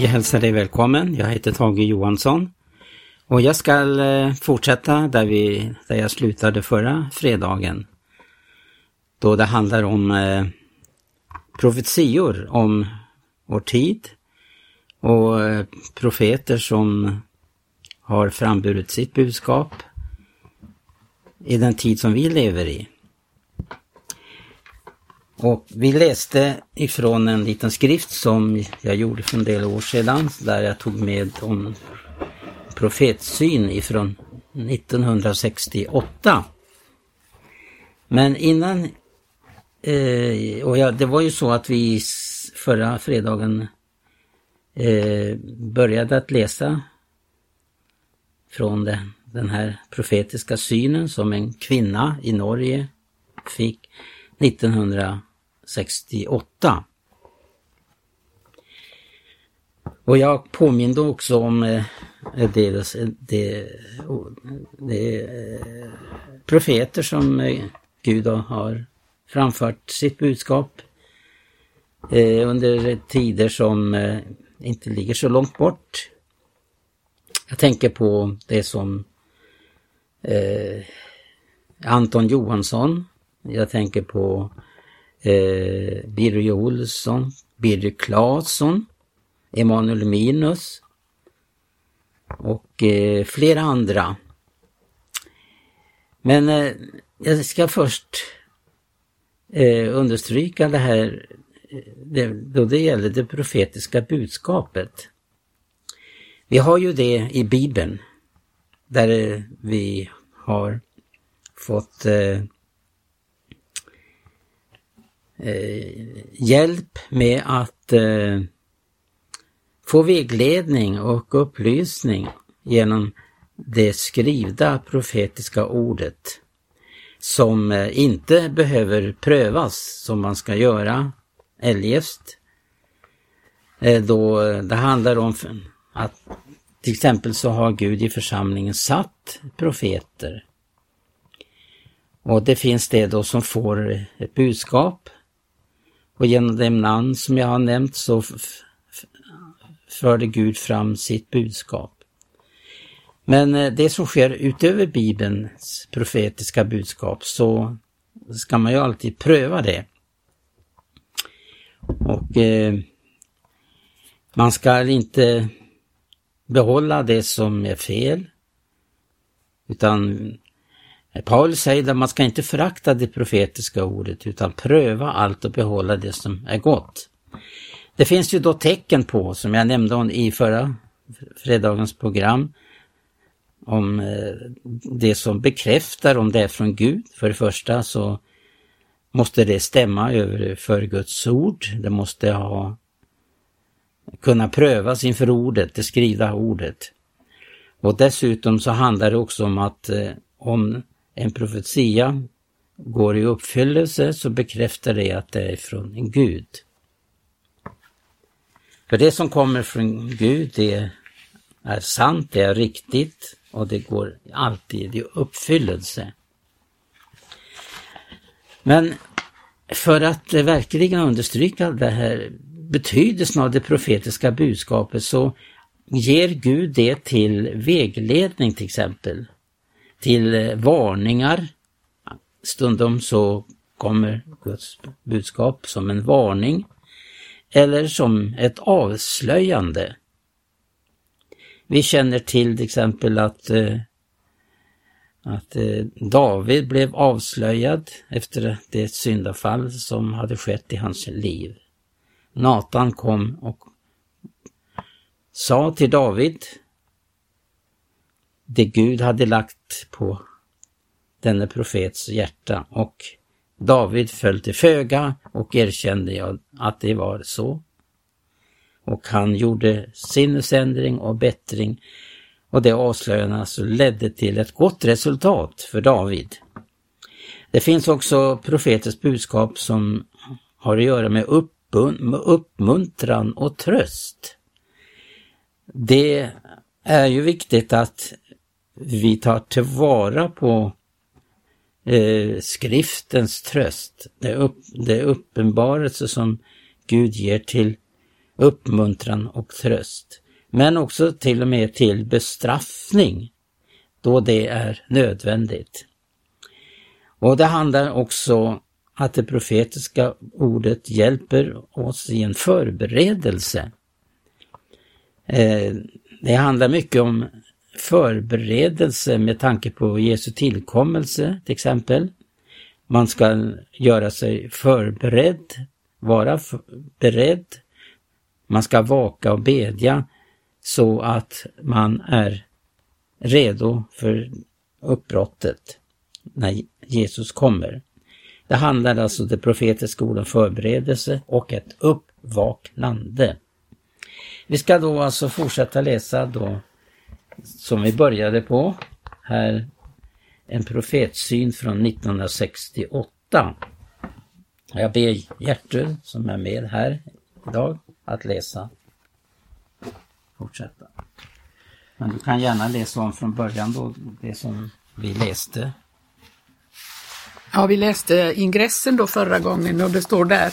Jag hälsar dig välkommen. Jag heter Tage Johansson. Och jag ska eh, fortsätta där, vi, där jag slutade förra fredagen. Då det handlar om eh, profetior om vår tid och eh, profeter som har framburit sitt budskap i den tid som vi lever i. Och vi läste ifrån en liten skrift som jag gjorde för en del år sedan där jag tog med om profetsyn ifrån 1968. Men innan, eh, och ja, det var ju så att vi förra fredagen eh, började att läsa från den, den här profetiska synen som en kvinna i Norge fick 1968. Och jag påminde också om eh, det, eh, det, det eh, profeter som eh, Gud har framfört sitt budskap under tider som inte ligger så långt bort. Jag tänker på det som Anton Johansson, jag tänker på Eh, Birger Olsson, Birger Claesson, Emanuel Minus och eh, flera andra. Men eh, jag ska först eh, understryka det här eh, det, då det gäller det profetiska budskapet. Vi har ju det i Bibeln där eh, vi har fått eh, hjälp med att eh, få vägledning och upplysning genom det skrivna profetiska ordet som eh, inte behöver prövas som man ska göra eljest. Eh, då det handlar om att till exempel så har Gud i församlingen satt profeter. Och det finns det då som får ett budskap. Och genom de namn som jag har nämnt så förde Gud fram sitt budskap. Men eh, det som sker utöver Bibelns profetiska budskap så ska man ju alltid pröva det. Och eh, man ska inte behålla det som är fel. Utan Eh, Paulus säger att man ska inte förakta det profetiska ordet utan pröva allt och behålla det som är gott. Det finns ju då tecken på, som jag nämnde i förra fredagens program, om eh, det som bekräftar om det är från Gud. För det första så måste det stämma över för Guds ord. Det måste ha kunna prövas inför ordet, det skrivna ordet. Och dessutom så handlar det också om att eh, om en profetia går i uppfyllelse så bekräftar det att det är från en Gud. För det som kommer från Gud, det är sant, det är riktigt och det går alltid i uppfyllelse. Men för att verkligen understryka det här betydelsen av det profetiska budskapet så ger Gud det till vägledning till exempel, till eh, varningar. Stundom så kommer Guds budskap som en varning eller som ett avslöjande. Vi känner till till exempel att, eh, att eh, David blev avslöjad efter det syndafall som hade skett i hans liv. Natan kom och sa till David det Gud hade lagt på denne profets hjärta och David föll till föga och erkände att det var så. Och han gjorde sinnesändring och bättring och det avslöjandet alltså ledde till ett gott resultat för David. Det finns också profetens budskap som har att göra med uppmuntran och tröst. Det är ju viktigt att vi tar tillvara på eh, skriftens tröst, det, upp, det uppenbarelse som Gud ger till uppmuntran och tröst. Men också till och med till bestraffning då det är nödvändigt. Och det handlar också att det profetiska ordet hjälper oss i en förberedelse. Eh, det handlar mycket om förberedelse med tanke på Jesu tillkommelse till exempel. Man ska göra sig förberedd, vara beredd. Man ska vaka och bedja så att man är redo för uppbrottet när Jesus kommer. Det handlar alltså det profetiska ord om förberedelse och ett uppvaknande. Vi ska då alltså fortsätta läsa då som vi började på. Här en profetsyn från 1968. Jag ber Gertrud som är med här idag att läsa. Fortsätta. Men du kan gärna läsa om från början då, det som vi läste. Ja, vi läste ingressen då förra gången och det står där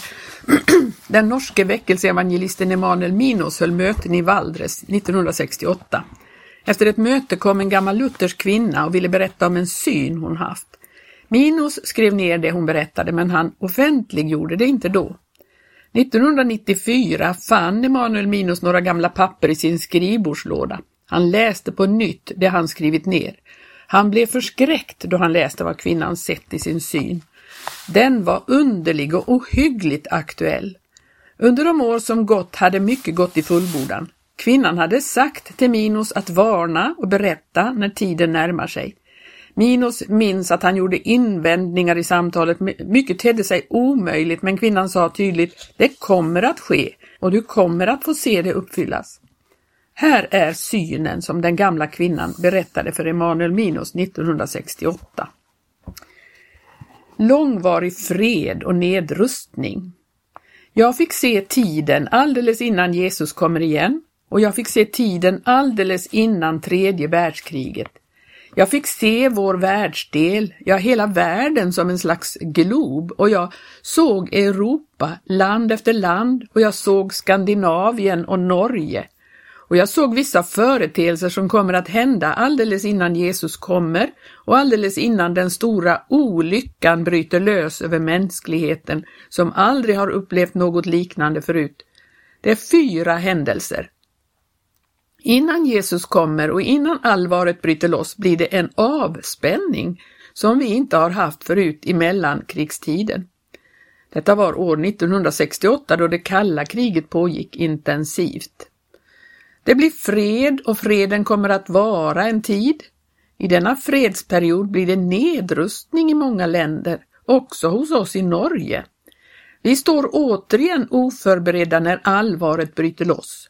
Den norske väckelseevangelisten Emanuel Minos höll möten i Valdres 1968. Efter ett möte kom en gammal luthersk kvinna och ville berätta om en syn hon haft. Minos skrev ner det hon berättade men han offentliggjorde det inte då. 1994 fann Emanuel Minos några gamla papper i sin skrivbordslåda. Han läste på nytt det han skrivit ner. Han blev förskräckt då han läste vad kvinnan sett i sin syn. Den var underlig och ohyggligt aktuell. Under de år som gått hade mycket gått i fullbordan. Kvinnan hade sagt till Minos att varna och berätta när tiden närmar sig. Minos minns att han gjorde invändningar i samtalet, mycket tedde sig omöjligt men kvinnan sa tydligt det kommer att ske och du kommer att få se det uppfyllas. Här är synen som den gamla kvinnan berättade för Emanuel Minos 1968. Långvarig fred och nedrustning. Jag fick se tiden alldeles innan Jesus kommer igen och jag fick se tiden alldeles innan tredje världskriget. Jag fick se vår världsdel, ja hela världen som en slags glob och jag såg Europa, land efter land och jag såg Skandinavien och Norge. Och jag såg vissa företeelser som kommer att hända alldeles innan Jesus kommer och alldeles innan den stora olyckan bryter lös över mänskligheten som aldrig har upplevt något liknande förut. Det är fyra händelser. Innan Jesus kommer och innan allvaret bryter loss blir det en avspänning som vi inte har haft förut i mellankrigstiden. Detta var år 1968 då det kalla kriget pågick intensivt. Det blir fred och freden kommer att vara en tid. I denna fredsperiod blir det nedrustning i många länder, också hos oss i Norge. Vi står återigen oförberedda när allvaret bryter loss.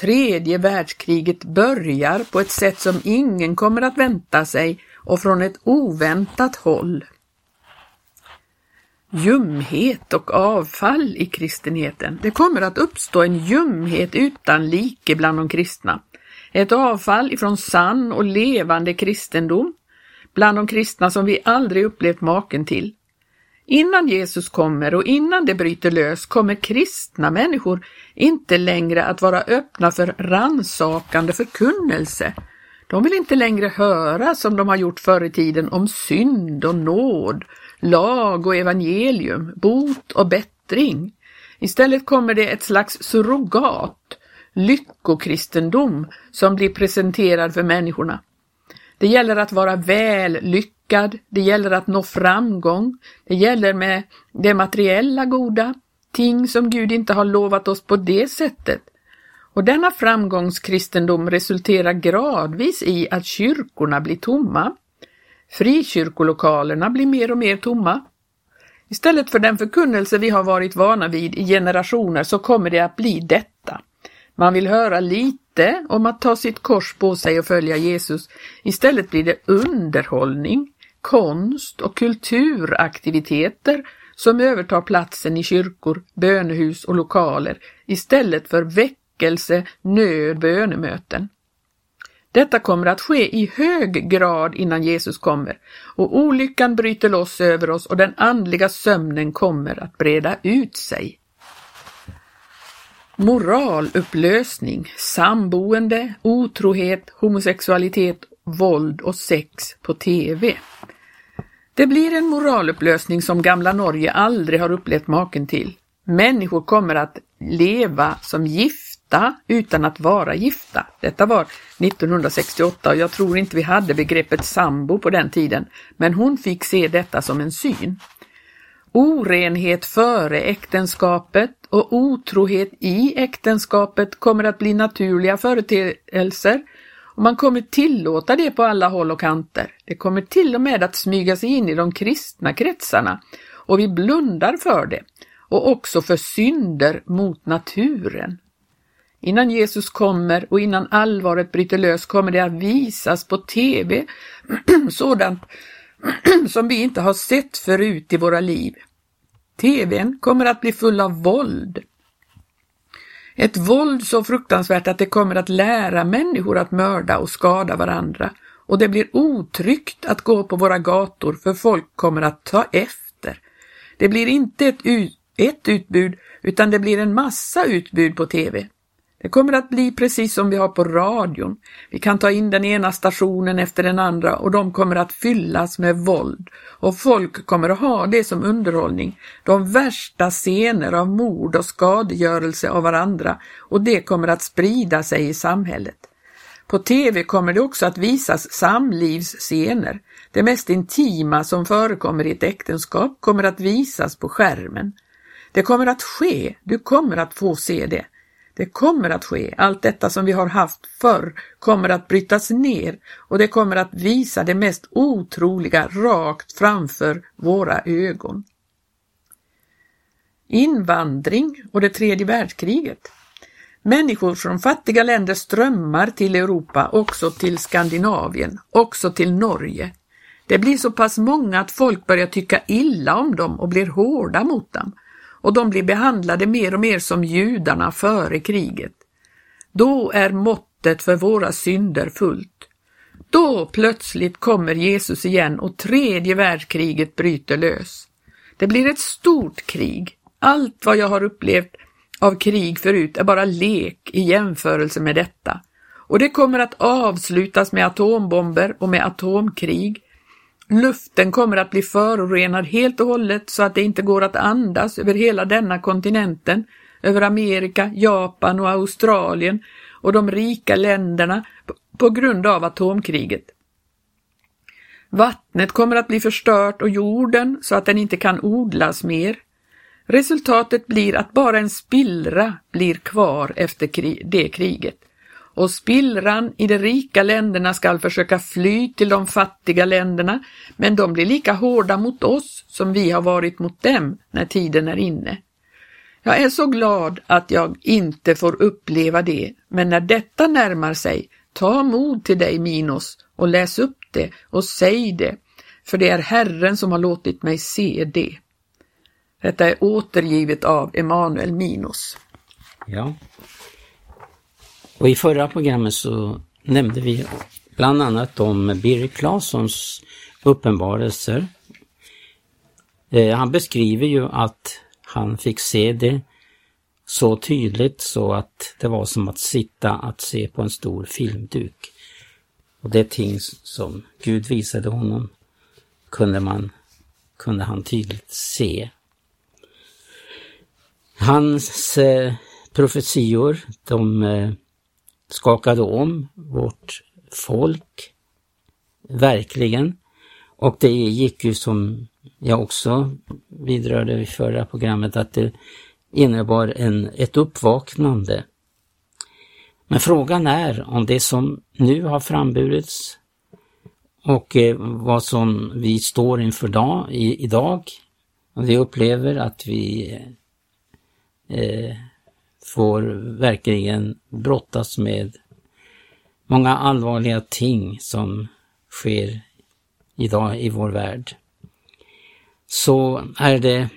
Tredje världskriget börjar på ett sätt som ingen kommer att vänta sig och från ett oväntat håll. Ljumhet och avfall i kristenheten. Det kommer att uppstå en ljumhet utan like bland de kristna. Ett avfall ifrån sann och levande kristendom bland de kristna som vi aldrig upplevt maken till. Innan Jesus kommer och innan det bryter lös kommer kristna människor inte längre att vara öppna för ransakande förkunnelse. De vill inte längre höra som de har gjort förr i tiden om synd och nåd, lag och evangelium, bot och bättring. Istället kommer det ett slags surrogat, lyckokristendom, som blir presenterad för människorna. Det gäller att vara väl lyckad, lyckad, det gäller att nå framgång, det gäller med det materiella goda, ting som Gud inte har lovat oss på det sättet. Och denna framgångskristendom resulterar gradvis i att kyrkorna blir tomma. Frikyrkolokalerna blir mer och mer tomma. Istället för den förkunnelse vi har varit vana vid i generationer så kommer det att bli detta. Man vill höra lite om att ta sitt kors på sig och följa Jesus. Istället blir det underhållning, konst och kulturaktiviteter som övertar platsen i kyrkor, bönehus och lokaler istället för väckelse, nöd, bönemöten. Detta kommer att ske i hög grad innan Jesus kommer och olyckan bryter loss över oss och den andliga sömnen kommer att breda ut sig. Moralupplösning, samboende, otrohet, homosexualitet, våld och sex på TV. Det blir en moralupplösning som gamla Norge aldrig har upplevt maken till. Människor kommer att leva som gifta utan att vara gifta. Detta var 1968 och jag tror inte vi hade begreppet sambo på den tiden, men hon fick se detta som en syn. Orenhet före äktenskapet och otrohet i äktenskapet kommer att bli naturliga företeelser och man kommer tillåta det på alla håll och kanter. Det kommer till och med att smyga sig in i de kristna kretsarna och vi blundar för det och också för synder mot naturen. Innan Jesus kommer och innan allvaret bryter lös kommer det att visas på TV sådant som vi inte har sett förut i våra liv. TVn kommer att bli full av våld. Ett våld så fruktansvärt att det kommer att lära människor att mörda och skada varandra och det blir otryggt att gå på våra gator för folk kommer att ta efter. Det blir inte ett, ett utbud utan det blir en massa utbud på TV. Det kommer att bli precis som vi har på radion. Vi kan ta in den ena stationen efter den andra och de kommer att fyllas med våld. Och folk kommer att ha det som underhållning. De värsta scener av mord och skadegörelse av varandra och det kommer att sprida sig i samhället. På TV kommer det också att visas samlivsscener. Det mest intima som förekommer i ett äktenskap kommer att visas på skärmen. Det kommer att ske, du kommer att få se det. Det kommer att ske. Allt detta som vi har haft förr kommer att brytas ner och det kommer att visa det mest otroliga rakt framför våra ögon. Invandring och det tredje världskriget. Människor från fattiga länder strömmar till Europa, också till Skandinavien, också till Norge. Det blir så pass många att folk börjar tycka illa om dem och blir hårda mot dem och de blir behandlade mer och mer som judarna före kriget. Då är måttet för våra synder fullt. Då plötsligt kommer Jesus igen och tredje världskriget bryter lös. Det blir ett stort krig. Allt vad jag har upplevt av krig förut är bara lek i jämförelse med detta. Och det kommer att avslutas med atombomber och med atomkrig Luften kommer att bli förorenad helt och hållet så att det inte går att andas över hela denna kontinenten, över Amerika, Japan och Australien och de rika länderna på grund av atomkriget. Vattnet kommer att bli förstört och jorden så att den inte kan odlas mer. Resultatet blir att bara en spillra blir kvar efter det kriget och spillran i de rika länderna skall försöka fly till de fattiga länderna, men de blir lika hårda mot oss som vi har varit mot dem när tiden är inne. Jag är så glad att jag inte får uppleva det, men när detta närmar sig, ta mod till dig Minos och läs upp det och säg det, för det är Herren som har låtit mig se det. Detta är återgivet av Emanuel Minos. Ja, och i förra programmet så nämnde vi bland annat om Birger Claessons uppenbarelser. Eh, han beskriver ju att han fick se det så tydligt så att det var som att sitta att se på en stor filmduk. Och det ting som Gud visade honom kunde, man, kunde han tydligt se. Hans eh, profetior, de eh, skakade om vårt folk, verkligen. Och det gick ju som jag också vidrörde i förra programmet att det innebar en, ett uppvaknande. Men frågan är om det som nu har framburits och eh, vad som vi står inför dag, i, idag, och vi upplever att vi eh, får verkligen brottas med många allvarliga ting som sker idag i vår värld. Så är det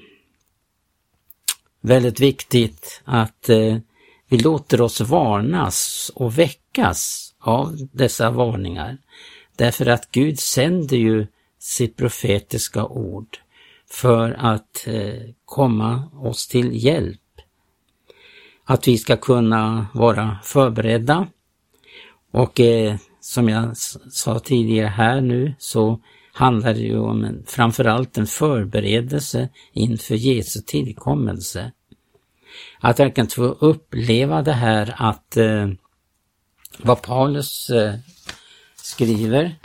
väldigt viktigt att eh, vi låter oss varnas och väckas av dessa varningar. Därför att Gud sänder ju sitt profetiska ord för att eh, komma oss till hjälp att vi ska kunna vara förberedda. Och eh, som jag sa tidigare här nu så handlar det ju om en, framförallt en förberedelse inför Jesu tillkommelse. Att verkligen få uppleva det här att eh, vad Paulus eh, skriver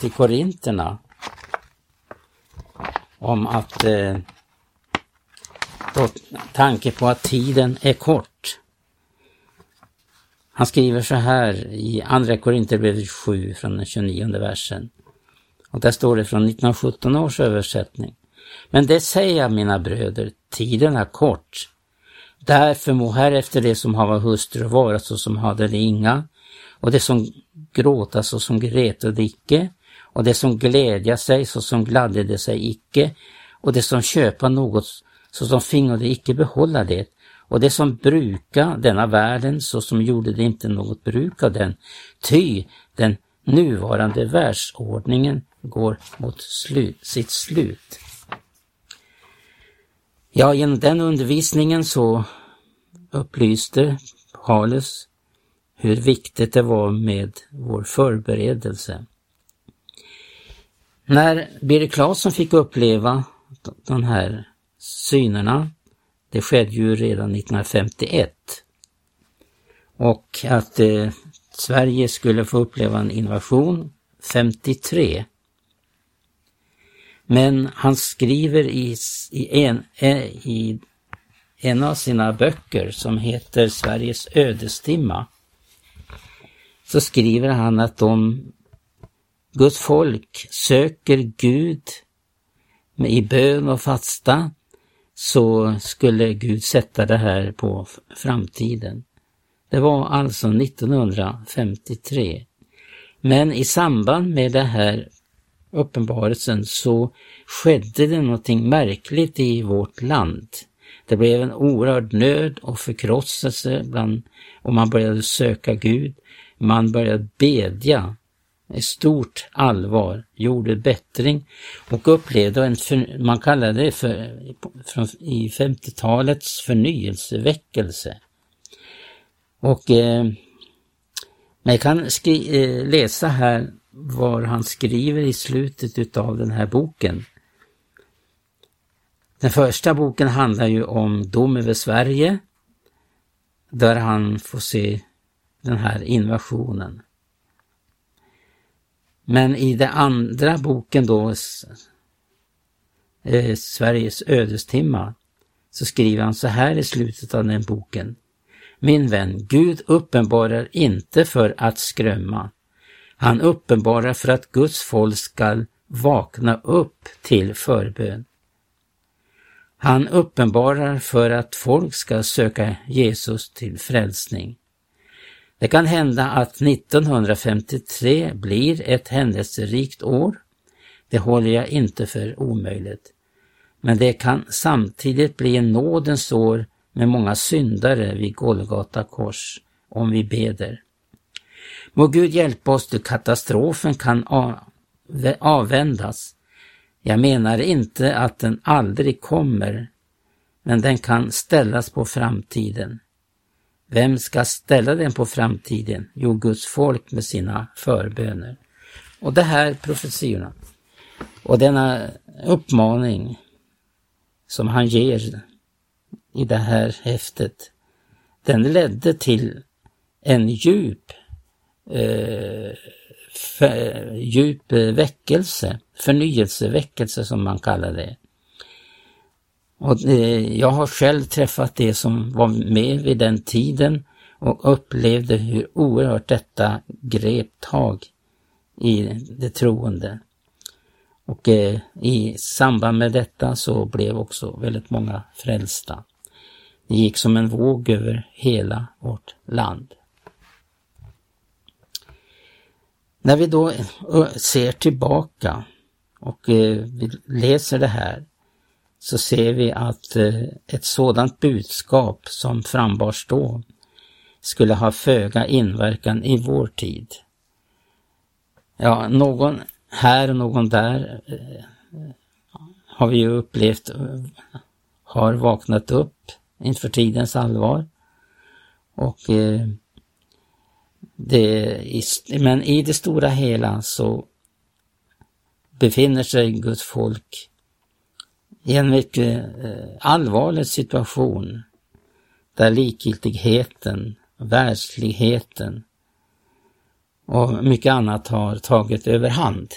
till Korinterna om att eh, eh, tanke på att tiden är kort. Han skriver så här i Andra Korinthierbrevet 7 från den 29 versen. Och där står det från 1917 års översättning. Men det säger jag mina bröder, tiden är kort. Därför må här efter det som hava hustru vara så som hade det inga, och det som gråta så som grätade icke, och det som glädja sig så som gladde det sig icke, och det som köpa något så som fingo de icke behålla det, och det som bruka denna världen så som gjorde det inte något bruk av den, ty den nuvarande världsordningen går mot slut, sitt slut. Ja, genom den undervisningen så upplyste Paulus hur viktigt det var med vår förberedelse. När Birger Claesson fick uppleva den här synerna, det skedde ju redan 1951, och att eh, Sverige skulle få uppleva en invasion 53. Men han skriver i, i, en, eh, i en av sina böcker som heter Sveriges ödestimma. Så skriver han att om Guds folk söker Gud i bön och fasta så skulle Gud sätta det här på framtiden. Det var alltså 1953. Men i samband med det här uppenbarelsen så skedde det någonting märkligt i vårt land. Det blev en oerhörd nöd och förkrosselse bland, och man började söka Gud. Man började bedja i stort allvar, gjorde bättring och upplevde en, för, man kallade det för, från, i 50-talets förnyelseväckelse. Och eh, jag kan skri, eh, läsa här vad han skriver i slutet utav den här boken. Den första boken handlar ju om dom över Sverige, där han får se den här invasionen. Men i den andra boken då, eh, Sveriges ödestimma, så skriver han så här i slutet av den boken. Min vän, Gud uppenbarar inte för att skrämma. Han uppenbarar för att Guds folk skall vakna upp till förbön. Han uppenbarar för att folk ska söka Jesus till frälsning. Det kan hända att 1953 blir ett händelserikt år. Det håller jag inte för omöjligt. Men det kan samtidigt bli en nådens år med många syndare vid Golgata kors, om vi beder. Må Gud hjälpa oss till katastrofen kan avvändas. Jag menar inte att den aldrig kommer, men den kan ställas på framtiden. Vem ska ställa den på framtiden? Jo, Guds folk med sina förböner. Och det här profetiorna och denna uppmaning som han ger i det här häftet, den ledde till en djup, eh, för, djup väckelse, förnyelseväckelse som man kallar det. Och eh, jag har själv träffat det som var med vid den tiden och upplevde hur oerhört detta grep tag i det troende. Och eh, i samband med detta så blev också väldigt många frälsta. Det gick som en våg över hela vårt land. När vi då eh, ser tillbaka och eh, vi läser det här så ser vi att eh, ett sådant budskap som frambars då skulle ha föga inverkan i vår tid. Ja, någon här och någon där eh, har vi ju upplevt eh, har vaknat upp inför tidens allvar Och det, men i det stora hela så befinner sig Guds folk i en mycket eh, allvarlig situation där likgiltigheten, världsligheten och mycket annat har tagit överhand.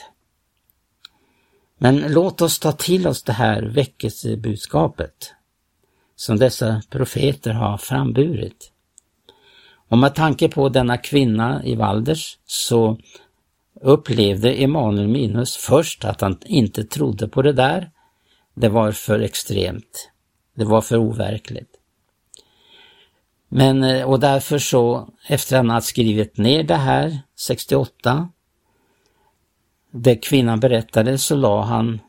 Men låt oss ta till oss det här väckelsebudskapet som dessa profeter har framburit. Och med tanke på denna kvinna i Valders så upplevde Emanuel Minus först att han inte trodde på det där. Det var för extremt. Det var för overkligt. Men, eh, och därför så, efter att han hade skrivit ner det här, 68, det kvinnan berättade, så la han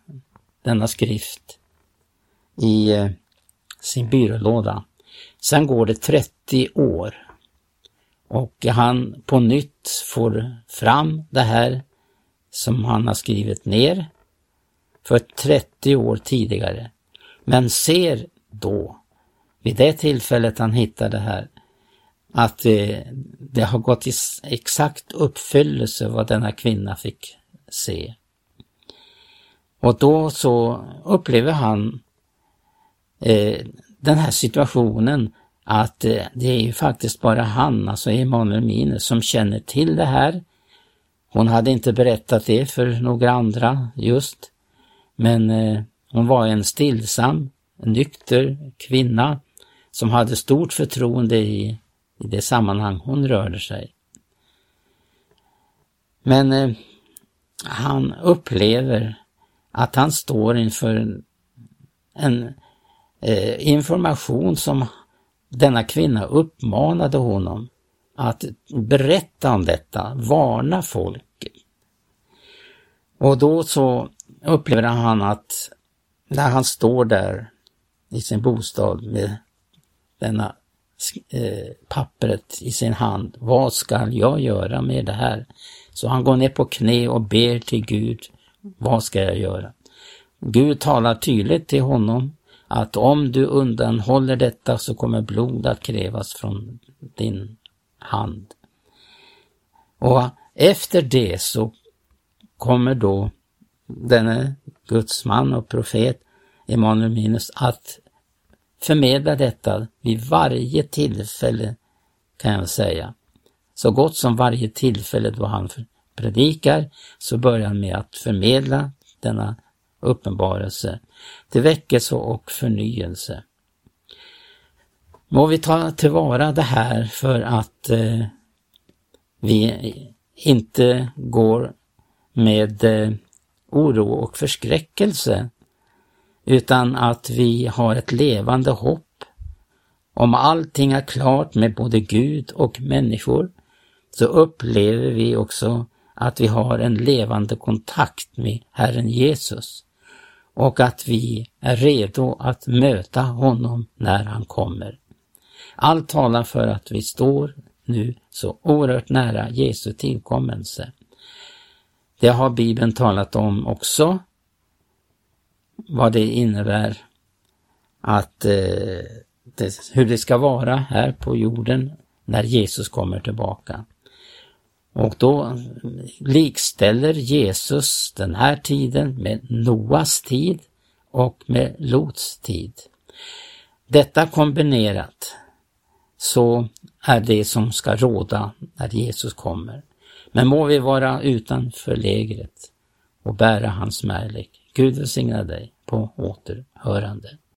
denna skrift i eh, sin byrålåda. Sen går det 30 år och han på nytt får fram det här som han har skrivit ner för 30 år tidigare. Men ser då, vid det tillfället han hittar det här, att det, det har gått i exakt uppfyllelse vad denna kvinna fick se. Och då så upplever han eh, den här situationen att eh, det är ju faktiskt bara han, alltså Emanuel Mine, som känner till det här. Hon hade inte berättat det för några andra just, men eh, hon var en stillsam, nykter kvinna som hade stort förtroende i, i det sammanhang hon rörde sig. Men eh, han upplever att han står inför en, en eh, information som denna kvinna uppmanade honom att berätta om detta, varna folk. Och då så upplever han att när han står där i sin bostad med denna eh, pappret i sin hand, vad ska jag göra med det här? Så han går ner på knä och ber till Gud, vad ska jag göra? Gud talar tydligt till honom att om du undanhåller detta så kommer blod att krävas från din hand. Och efter det så kommer då denne gudsman och profet Emanuel Minus att förmedla detta vid varje tillfälle kan jag säga. Så gott som varje tillfälle då han predikar så börjar han med att förmedla denna uppenbarelse till väckelse och förnyelse. Må vi ta tillvara det här för att eh, vi inte går med eh, oro och förskräckelse utan att vi har ett levande hopp om allting är klart med både Gud och människor så upplever vi också att vi har en levande kontakt med Herren Jesus och att vi är redo att möta honom när han kommer. Allt talar för att vi står nu så oerhört nära Jesu tillkommelse. Det har Bibeln talat om också, vad det innebär att eh, det, hur det ska vara här på jorden när Jesus kommer tillbaka. Och då likställer Jesus den här tiden med Noas tid och med Lots tid. Detta kombinerat så är det som ska råda när Jesus kommer. Men må vi vara utanför lägret och bära hans märlek. Gud välsigna dig på återhörande.